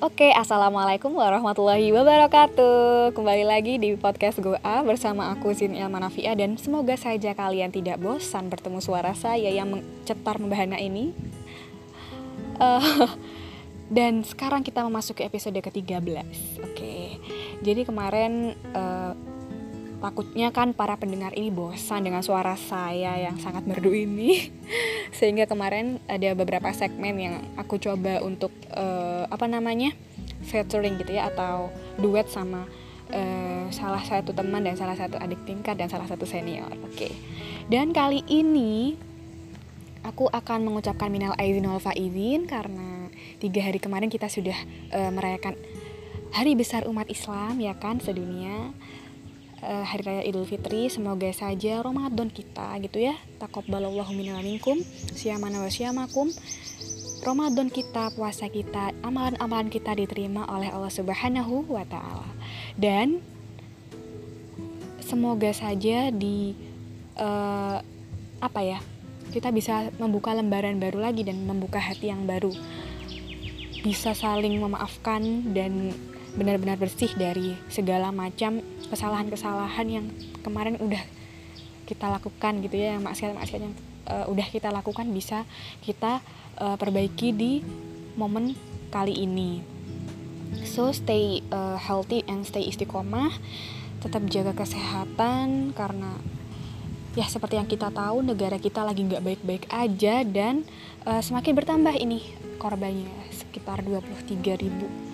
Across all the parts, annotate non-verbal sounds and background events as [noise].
Oke, Assalamualaikum warahmatullahi wabarakatuh. Kembali lagi di podcast Goa bersama aku Zin Ilmanafia Dan semoga saja kalian tidak bosan bertemu suara saya yang mencetar membahana ini. Uh, [laughs] Dan sekarang kita memasuki episode ke-13 Oke, jadi kemarin uh, takutnya kan para pendengar ini bosan dengan suara saya yang sangat merdu ini. [laughs] Sehingga kemarin ada beberapa segmen yang aku coba untuk uh, apa namanya featuring gitu ya atau duet sama uh, salah satu teman dan salah satu adik tingkat dan salah satu senior. Oke. Okay. dan kali ini aku akan mengucapkan minal aizin wal faizin karena tiga hari kemarin kita sudah uh, merayakan hari besar umat Islam ya kan sedunia uh, hari raya Idul Fitri semoga saja Ramadan kita gitu ya takobbalallahu minna minkum siyamana wa siyamakum Ramadan kita, puasa kita, amalan-amalan kita diterima oleh Allah Subhanahu wa taala. Dan semoga saja di uh, apa ya? Kita bisa membuka lembaran baru lagi dan membuka hati yang baru. Bisa saling memaafkan dan benar-benar bersih dari segala macam kesalahan-kesalahan yang kemarin udah kita lakukan gitu ya yang maksiat-maksiat yang uh, udah kita lakukan bisa kita uh, perbaiki di momen kali ini. So stay uh, healthy and stay istiqomah tetap jaga kesehatan karena ya seperti yang kita tahu negara kita lagi nggak baik-baik aja dan uh, semakin bertambah ini korbannya sekitar 23 ribu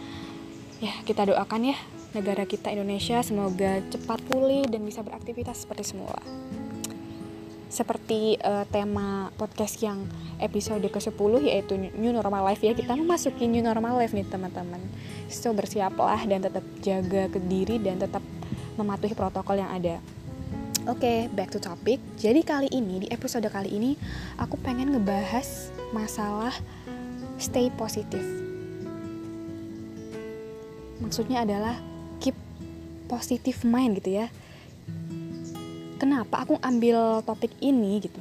ya kita doakan ya negara kita Indonesia semoga cepat pulih dan bisa beraktivitas seperti semula. Seperti uh, tema podcast yang episode ke-10 yaitu new normal life ya. Kita memasuki new normal life nih teman-teman. So bersiaplah dan tetap jaga ke diri dan tetap mematuhi protokol yang ada. Oke, okay, back to topic. Jadi kali ini di episode kali ini aku pengen ngebahas masalah stay positif maksudnya adalah keep positive mind gitu ya. Kenapa aku ambil topik ini gitu?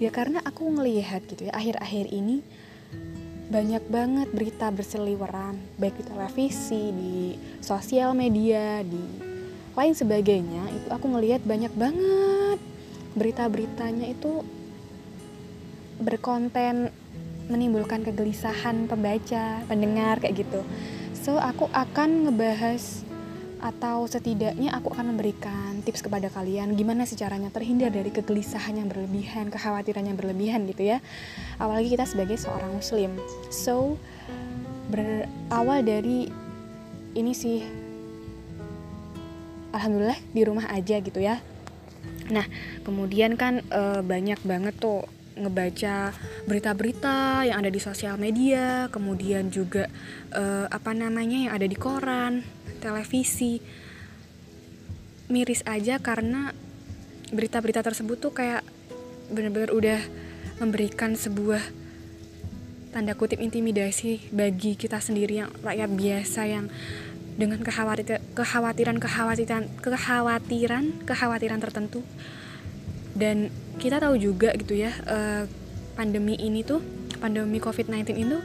Ya karena aku ngelihat gitu ya akhir-akhir ini banyak banget berita berseliweran baik di televisi di sosial media di lain sebagainya itu aku ngelihat banyak banget berita-beritanya itu berkonten menimbulkan kegelisahan pembaca pendengar kayak gitu So, aku akan ngebahas atau setidaknya aku akan memberikan tips kepada kalian gimana sih caranya terhindar dari kegelisahan yang berlebihan, kekhawatiran yang berlebihan gitu ya. Apalagi kita sebagai seorang muslim. So, berawal dari ini sih alhamdulillah di rumah aja gitu ya. Nah, kemudian kan e, banyak banget tuh ngebaca berita-berita yang ada di sosial media, kemudian juga uh, apa namanya yang ada di koran, televisi. Miris aja karena berita-berita tersebut tuh kayak benar-benar udah memberikan sebuah tanda kutip intimidasi bagi kita sendiri yang rakyat biasa yang dengan kekhawatiran kekhawatiran kekhawatiran kekhawatiran tertentu dan kita tahu juga gitu ya uh, pandemi ini tuh pandemi COVID-19 itu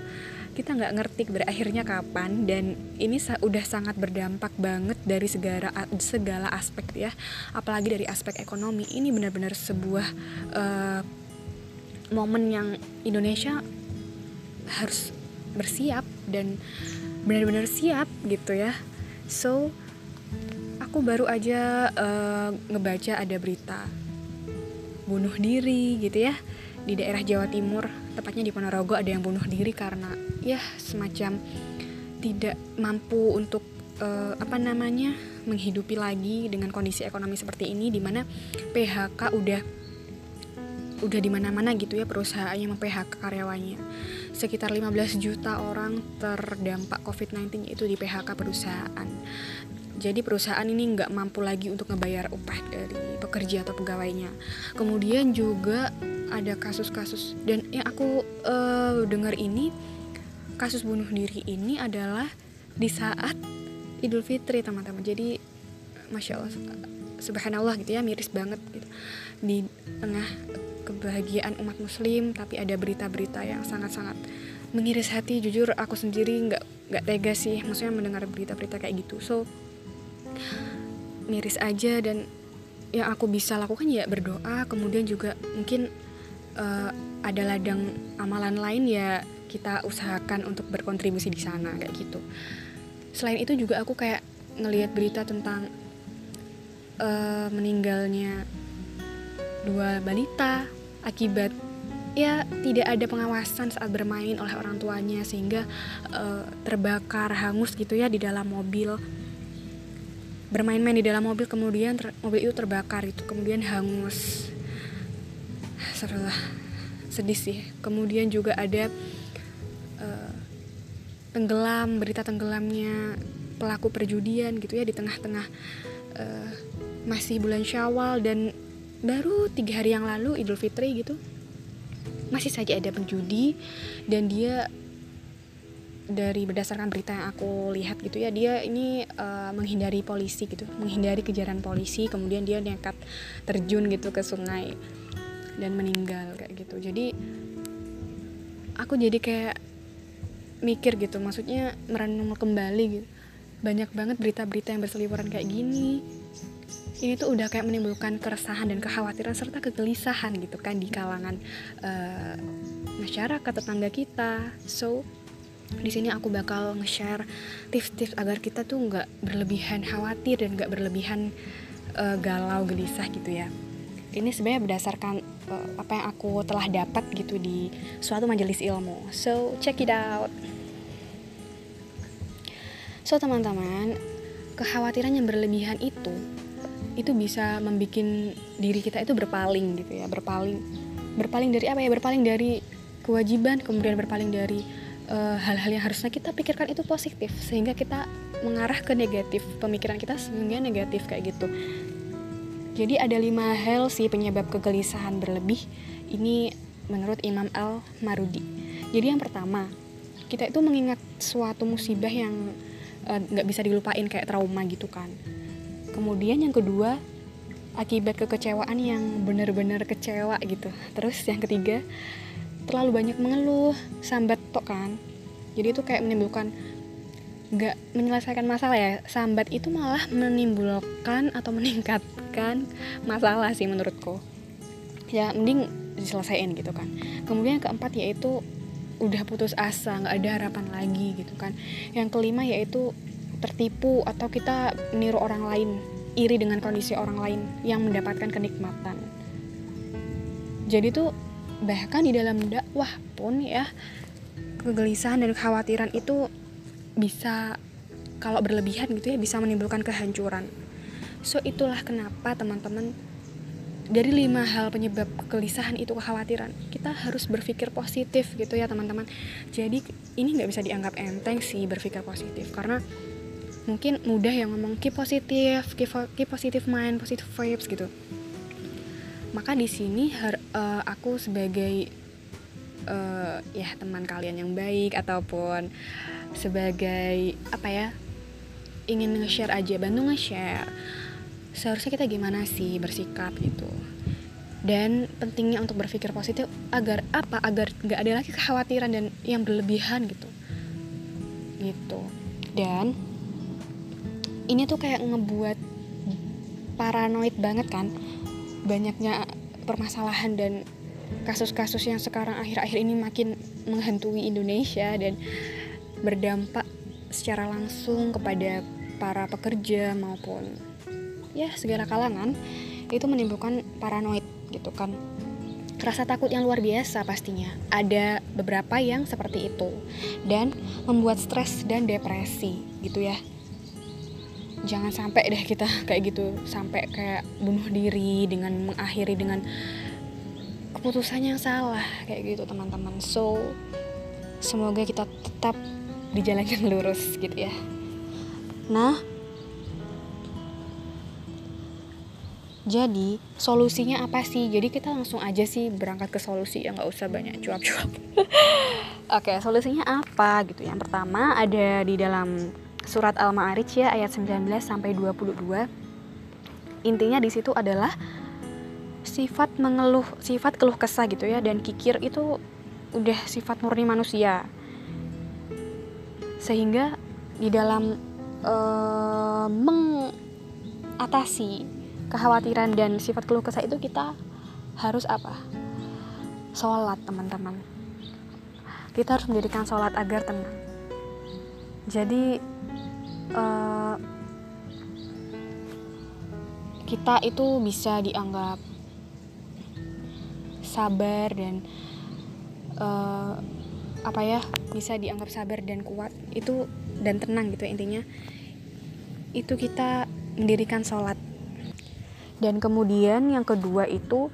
kita nggak ngerti berakhirnya kapan. Dan ini udah sangat berdampak banget dari segala segala aspek ya. Apalagi dari aspek ekonomi. Ini benar-benar sebuah uh, momen yang Indonesia harus bersiap dan benar-benar siap gitu ya. So aku baru aja uh, ngebaca ada berita bunuh diri gitu ya di daerah Jawa Timur tepatnya di Ponorogo ada yang bunuh diri karena ya semacam tidak mampu untuk uh, apa namanya menghidupi lagi dengan kondisi ekonomi seperti ini di mana PHK udah udah di mana-mana gitu ya perusahaannya mem-PHK karyawannya. Sekitar 15 juta orang terdampak COVID-19 itu di PHK perusahaan jadi perusahaan ini nggak mampu lagi untuk ngebayar upah dari pekerja atau pegawainya. Kemudian juga ada kasus-kasus dan yang aku uh, dengar ini kasus bunuh diri ini adalah di saat Idul Fitri teman-teman. Jadi masya Allah subhanallah gitu ya miris banget gitu. Di tengah kebahagiaan umat muslim tapi ada berita-berita yang sangat-sangat mengiris hati. Jujur aku sendiri nggak nggak tega sih maksudnya mendengar berita-berita kayak gitu. So miris aja dan yang aku bisa lakukan ya berdoa kemudian juga mungkin uh, ada ladang amalan lain ya kita usahakan untuk berkontribusi di sana kayak gitu. Selain itu juga aku kayak ngelihat berita tentang uh, meninggalnya dua balita akibat ya tidak ada pengawasan saat bermain oleh orang tuanya sehingga uh, terbakar hangus gitu ya di dalam mobil bermain-main di dalam mobil kemudian ter, mobil itu terbakar itu kemudian hangus. Setelah sedih sih. Kemudian juga ada uh, tenggelam berita tenggelamnya pelaku perjudian gitu ya di tengah-tengah uh, masih bulan Syawal dan baru tiga hari yang lalu Idul Fitri gitu masih saja ada penjudi dan dia dari berdasarkan berita yang aku lihat gitu ya dia ini uh, menghindari polisi gitu menghindari kejaran polisi kemudian dia nekat terjun gitu ke sungai dan meninggal kayak gitu. Jadi aku jadi kayak mikir gitu maksudnya merenung kembali gitu. Banyak banget berita-berita yang berseliweran kayak gini. Ini tuh udah kayak menimbulkan keresahan dan kekhawatiran serta kegelisahan gitu kan di kalangan uh, masyarakat tetangga kita. So di sini aku bakal nge-share tips-tips agar kita tuh nggak berlebihan khawatir dan nggak berlebihan uh, galau gelisah gitu ya. Ini sebenarnya berdasarkan uh, apa yang aku telah dapat gitu di suatu majelis ilmu. So check it out. So teman-teman kekhawatiran yang berlebihan itu itu bisa membuat diri kita itu berpaling gitu ya berpaling. Berpaling dari apa ya? Berpaling dari kewajiban kemudian berpaling dari hal-hal uh, yang harusnya kita pikirkan itu positif sehingga kita mengarah ke negatif pemikiran kita sehingga negatif kayak gitu. Jadi ada lima hal sih penyebab kegelisahan berlebih. Ini menurut Imam Al Marudi jadi yang pertama kita itu mengingat suatu musibah yang eh, nggak uh, bisa dilupain kayak trauma gitu kan. Kemudian yang kedua akibat kekecewaan yang benar-benar kecewa gitu. Terus yang ketiga terlalu banyak mengeluh sambat tok kan. Jadi itu kayak menimbulkan nggak menyelesaikan masalah ya. Sambat itu malah menimbulkan atau meningkatkan masalah sih menurutku. Ya mending diselesaikan gitu kan. Kemudian yang keempat yaitu udah putus asa nggak ada harapan lagi gitu kan. Yang kelima yaitu tertipu atau kita niru orang lain, iri dengan kondisi orang lain yang mendapatkan kenikmatan. Jadi tuh bahkan di dalam dakwah pun ya kegelisahan dan kekhawatiran itu bisa kalau berlebihan gitu ya bisa menimbulkan kehancuran. So itulah kenapa teman-teman dari lima hal penyebab kegelisahan itu kekhawatiran kita harus berpikir positif gitu ya teman-teman. Jadi ini nggak bisa dianggap enteng sih berpikir positif. Karena mungkin mudah yang ngomong keep positif keep, keep positive mind positive vibes gitu maka di sini uh, aku sebagai uh, ya teman kalian yang baik ataupun sebagai apa ya ingin nge-share aja bantu nge-share seharusnya kita gimana sih bersikap gitu. Dan pentingnya untuk berpikir positif agar apa? Agar nggak ada lagi kekhawatiran dan yang berlebihan gitu. Gitu. Dan ini tuh kayak ngebuat paranoid banget kan banyaknya permasalahan dan kasus-kasus yang sekarang akhir-akhir ini makin menghantui Indonesia dan berdampak secara langsung kepada para pekerja maupun ya segala kalangan itu menimbulkan paranoid gitu kan. Rasa takut yang luar biasa pastinya. Ada beberapa yang seperti itu dan membuat stres dan depresi gitu ya jangan sampai deh kita kayak gitu sampai kayak bunuh diri dengan mengakhiri dengan keputusan yang salah kayak gitu teman-teman. So semoga kita tetap di jalan yang lurus gitu ya. Nah jadi solusinya apa sih? Jadi kita langsung aja sih berangkat ke solusi ya nggak usah banyak cuap-cuap. [laughs] Oke solusinya apa gitu? Yang pertama ada di dalam surat Al-Ma'arij ya ayat 19 sampai 22. Intinya di situ adalah sifat mengeluh, sifat keluh kesah gitu ya dan kikir itu udah sifat murni manusia. sehingga di dalam uh, mengatasi kekhawatiran dan sifat keluh kesah itu kita harus apa sholat teman-teman kita harus mendirikan sholat agar tenang jadi uh, kita itu bisa dianggap sabar dan uh, apa ya bisa dianggap sabar dan kuat itu dan tenang gitu intinya. Itu kita mendirikan sholat. Dan kemudian yang kedua itu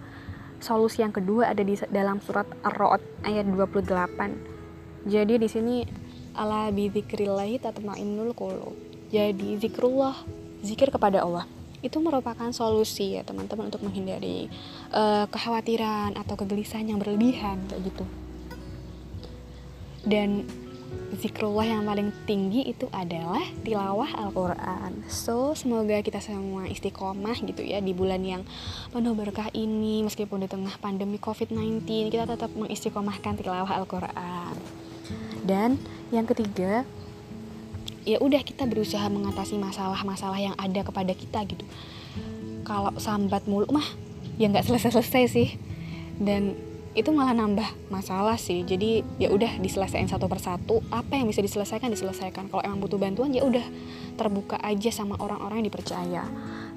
solusi yang kedua ada di dalam surat Ar-Ra'd ayat 28 jadi di sini ala bidzikrillahi tatma'innul qulub. Jadi zikrullah zikir kepada Allah itu merupakan solusi ya teman-teman untuk menghindari uh, kekhawatiran atau kegelisahan yang berlebihan kayak gitu. Dan zikrullah yang paling tinggi itu adalah tilawah Al-Quran. So semoga kita semua istiqomah gitu ya di bulan yang penuh berkah ini meskipun di tengah pandemi COVID-19 kita tetap mengistiqomahkan tilawah Al-Quran dan yang ketiga ya udah kita berusaha mengatasi masalah-masalah yang ada kepada kita gitu. Kalau sambat mulu mah ya nggak selesai-selesai sih. Dan itu malah nambah masalah sih. Jadi ya udah diselesaikan satu persatu. Apa yang bisa diselesaikan diselesaikan. Kalau emang butuh bantuan ya udah terbuka aja sama orang-orang yang dipercaya.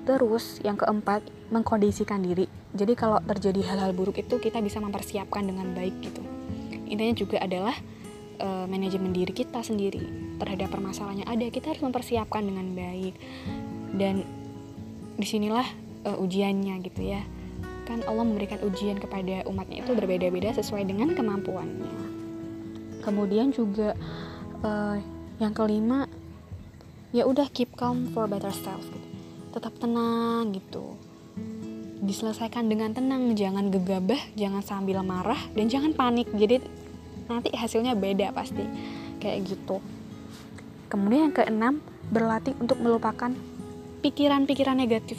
Terus yang keempat mengkondisikan diri. Jadi kalau terjadi hal-hal buruk itu kita bisa mempersiapkan dengan baik gitu. Intinya juga adalah uh, manajemen diri kita sendiri terhadap permasalahan ada kita harus mempersiapkan dengan baik. Dan di sinilah uh, ujiannya gitu ya. Kan Allah memberikan ujian kepada umatnya itu berbeda-beda sesuai dengan kemampuannya. Kemudian juga uh, yang kelima ya udah keep calm for better self. Gitu. tetap tenang gitu. Diselesaikan dengan tenang jangan gegabah jangan sambil marah dan jangan panik. Jadi nanti hasilnya beda pasti. Kayak gitu. Kemudian yang keenam berlatih untuk melupakan pikiran-pikiran negatif.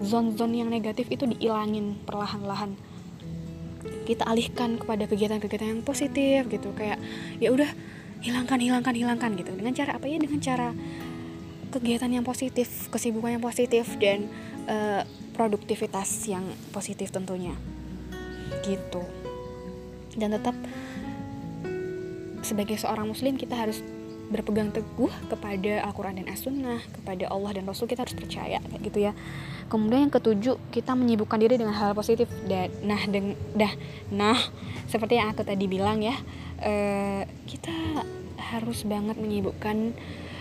Zon-zon yang negatif itu diilangin perlahan-lahan. Kita alihkan kepada kegiatan-kegiatan yang positif gitu. Kayak ya udah hilangkan hilangkan hilangkan gitu. Dengan cara apa? Ya dengan cara kegiatan yang positif kesibukan yang positif dan uh, produktivitas yang positif tentunya. Gitu. Dan tetap sebagai seorang muslim kita harus berpegang teguh kepada Al-Quran dan As-Sunnah kepada Allah dan Rasul kita harus percaya kayak gitu ya. Kemudian yang ketujuh kita menyibukkan diri dengan hal positif. Dan nah deng, dah nah seperti yang aku tadi bilang ya uh, kita harus banget menyibukkan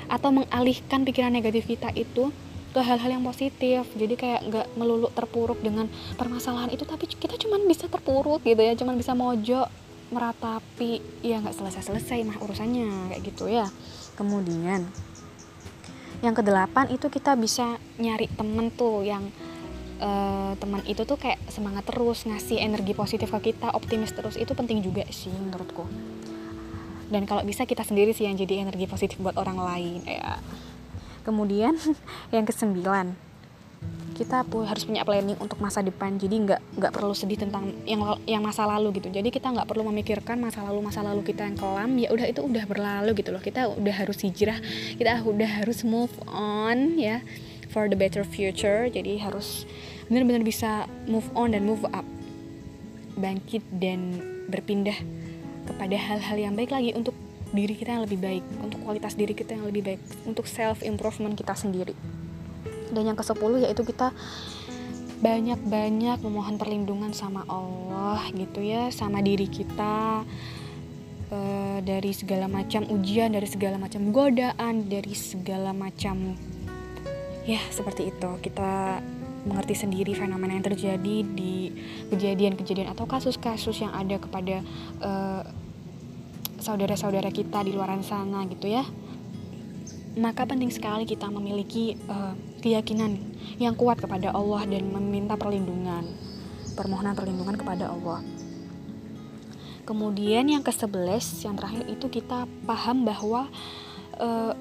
atau mengalihkan pikiran negatif kita itu ke hal-hal yang positif. Jadi kayak nggak melulu terpuruk dengan permasalahan itu tapi kita cuma bisa terpuruk gitu ya cuma bisa mojok meratapi ya nggak selesai-selesai mah urusannya kayak gitu ya. Kemudian yang kedelapan itu kita bisa nyari temen tuh yang uh, teman itu tuh kayak semangat terus ngasih energi positif ke kita optimis terus itu penting juga sih menurutku. Dan kalau bisa kita sendiri sih yang jadi energi positif buat orang lain ya. Kemudian [laughs] yang kesembilan kita harus punya planning untuk masa depan. Jadi nggak nggak perlu sedih tentang yang yang masa lalu gitu. Jadi kita nggak perlu memikirkan masa lalu masa lalu kita yang kelam. Ya udah itu udah berlalu gitu loh. Kita udah harus hijrah. Kita udah harus move on ya for the better future. Jadi harus benar-benar bisa move on dan move up. Bangkit dan berpindah kepada hal-hal yang baik lagi untuk diri kita yang lebih baik untuk kualitas diri kita yang lebih baik untuk self improvement kita sendiri dan yang ke sepuluh yaitu kita banyak-banyak memohon perlindungan sama Allah gitu ya sama diri kita e, dari segala macam ujian dari segala macam godaan dari segala macam ya seperti itu. Kita mengerti sendiri fenomena yang terjadi di kejadian-kejadian atau kasus-kasus yang ada kepada saudara saudara-saudara kita di luar sana gitu ya maka penting sekali kita memiliki uh, keyakinan yang kuat kepada Allah dan meminta perlindungan, permohonan perlindungan kepada Allah. Kemudian yang ke-11 yang terakhir itu kita paham bahwa uh,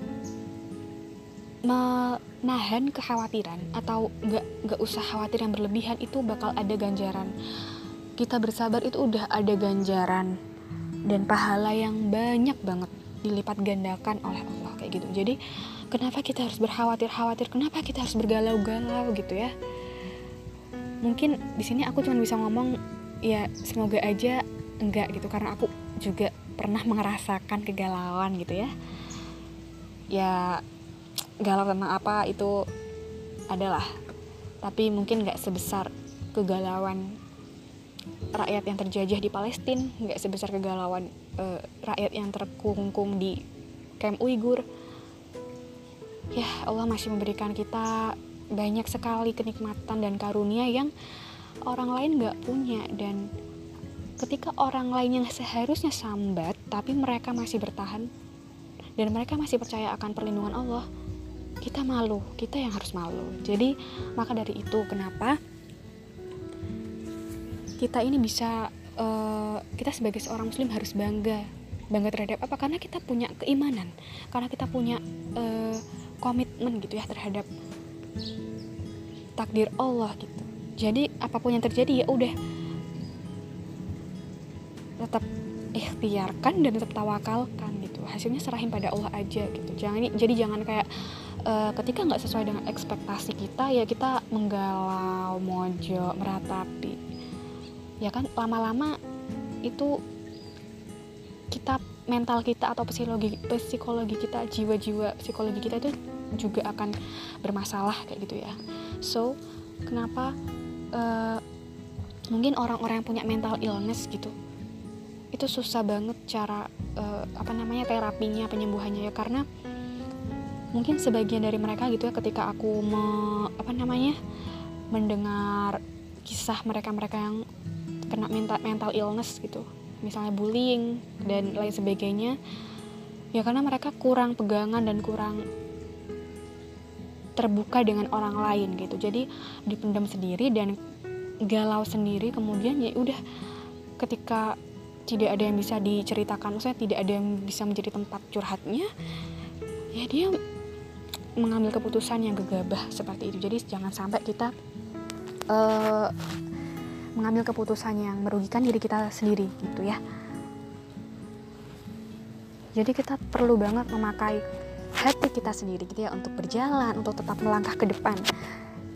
menahan kekhawatiran atau gak, gak usah khawatir yang berlebihan itu bakal ada ganjaran. Kita bersabar itu udah ada ganjaran dan pahala yang banyak banget dilipat gandakan oleh Allah kayak gitu. Jadi kenapa kita harus berkhawatir-khawatir? Kenapa kita harus bergalau-galau gitu ya? Mungkin di sini aku cuma bisa ngomong ya semoga aja enggak gitu karena aku juga pernah merasakan kegalauan gitu ya. Ya galau tentang apa itu adalah tapi mungkin nggak sebesar kegalauan rakyat yang terjajah di Palestina nggak sebesar kegalauan uh, rakyat yang terkungkung di camp Uighur ya Allah masih memberikan kita banyak sekali kenikmatan dan karunia yang orang lain nggak punya. Dan ketika orang lain yang seharusnya sambat tapi mereka masih bertahan dan mereka masih percaya akan perlindungan Allah kita malu. Kita yang harus malu. Jadi maka dari itu kenapa kita ini bisa uh, kita sebagai seorang muslim harus bangga bangga terhadap apa? Karena kita punya keimanan karena kita punya uh, komitmen gitu ya terhadap takdir Allah gitu. Jadi apa pun yang terjadi ya udah tetap ikhtiarkan dan tetap tawakalkan gitu. Hasilnya serahin pada Allah aja gitu. Jangan jadi jangan kayak uh, ketika nggak sesuai dengan ekspektasi kita ya kita menggalau mojo meratapi ya kan lama-lama itu kita mental kita atau psikologi psikologi kita jiwa-jiwa psikologi kita itu juga akan bermasalah kayak gitu ya. So kenapa uh, mungkin orang-orang yang punya mental illness gitu itu susah banget cara uh, apa namanya terapinya penyembuhannya ya. Karena mungkin sebagian dari mereka gitu ya ketika aku me, apa namanya mendengar kisah mereka-mereka yang kena mental mental illness gitu. Misalnya bullying dan lain sebagainya. Ya karena mereka kurang pegangan dan kurang terbuka dengan orang lain gitu. Jadi dipendam sendiri dan galau sendiri kemudian ya udah ketika tidak ada yang bisa diceritakan saya tidak ada yang bisa menjadi tempat curhatnya ya dia mengambil keputusan yang gegabah seperti itu. Jadi jangan sampai kita uh, mengambil keputusan yang merugikan diri kita sendiri gitu ya. Jadi kita perlu banget memakai hati kita sendiri gitu ya untuk berjalan, untuk tetap melangkah ke depan.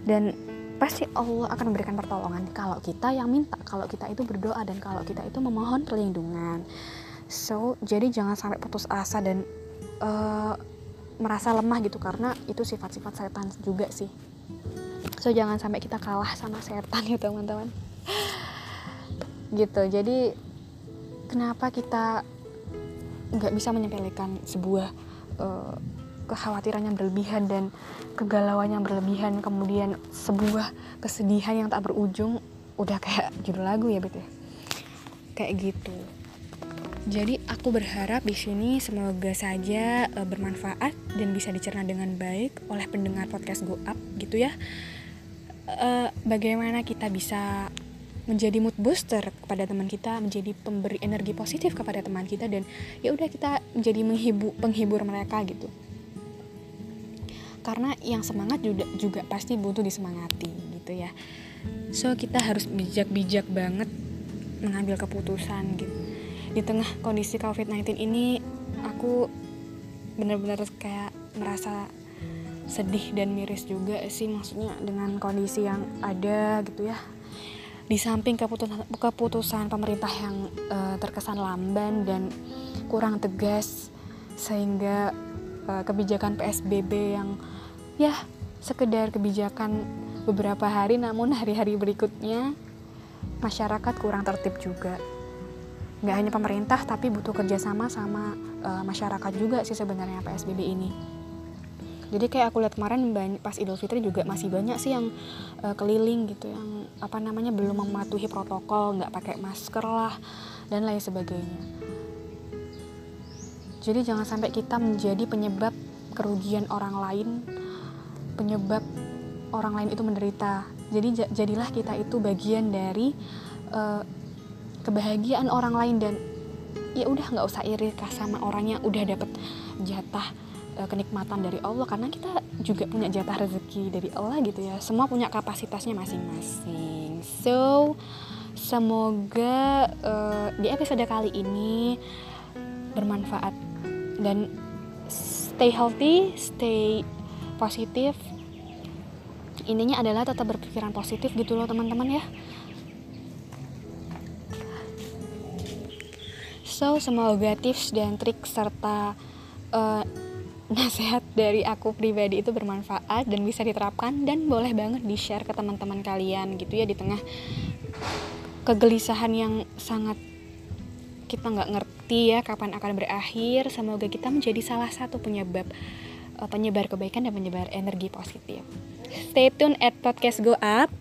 Dan pasti Allah akan memberikan pertolongan kalau kita yang minta, kalau kita itu berdoa dan kalau kita itu memohon perlindungan. So, jadi jangan sampai putus asa dan uh, merasa lemah gitu karena itu sifat-sifat setan juga sih so jangan sampai kita kalah sama setan ya teman-teman gitu jadi kenapa kita nggak bisa menyepelekan sebuah uh, kekhawatiran yang berlebihan dan kegalauan yang berlebihan kemudian sebuah kesedihan yang tak berujung udah kayak judul lagu ya betul ya? kayak gitu jadi aku berharap di sini semoga saja uh, bermanfaat dan bisa dicerna dengan baik oleh pendengar podcast Go Up gitu ya. Uh, bagaimana kita bisa menjadi mood booster kepada teman kita, menjadi pemberi energi positif kepada teman kita dan ya udah kita menjadi menghibur penghibur mereka gitu. Karena yang semangat juga juga pasti butuh disemangati gitu ya. So kita harus bijak-bijak banget mengambil keputusan gitu di tengah kondisi COVID-19 ini aku benar-benar kayak merasa sedih dan miris juga sih maksudnya dengan kondisi yang ada gitu ya di samping keputusan, keputusan pemerintah yang uh, terkesan lamban dan kurang tegas sehingga uh, kebijakan PSBB yang ya sekedar kebijakan beberapa hari namun [laughs] hari-hari berikutnya masyarakat kurang tertib juga. Nggak hanya pemerintah tapi butuh kerjasama sama uh, masyarakat juga sih sebenarnya PSBB ini jadi kayak aku lihat kemarin pas Idul Fitri juga masih banyak sih yang uh, keliling gitu yang apa namanya belum mematuhi protokol nggak pakai masker lah dan lain sebagainya. Jadi jangan sampai kita menjadi penyebab kerugian orang lain penyebab orang lain itu menderita. Jadi jadilah kita itu bagian dari uh, kebahagiaan orang lain dan ya udah nggak usah iri sama orang yang udah dapet jatah uh, kenikmatan dari Allah karena kita juga punya jatah rezeki dari Allah gitu ya. Semua punya kapasitasnya masing-masing. So semoga uh, di episode kali ini bermanfaat. Dan stay healthy stay positif. Intinya adalah tetap berpikiran positif gitu loh teman-teman ya. So semoga tips dan trik serta uh, nasihat dari aku pribadi itu bermanfaat dan bisa diterapkan dan boleh banget di share ke teman-teman kalian gitu ya di tengah kegelisahan yang sangat kita nggak ngerti ya kapan akan berakhir semoga kita menjadi salah satu penyebab uh, penyebar kebaikan dan penyebar energi positif stay tune at podcast go up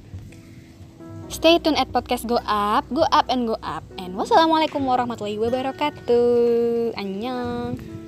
Stay tune at podcast Go Up, Go Up and Go Up. And wassalamualaikum warahmatullahi wabarakatuh. Annyeong.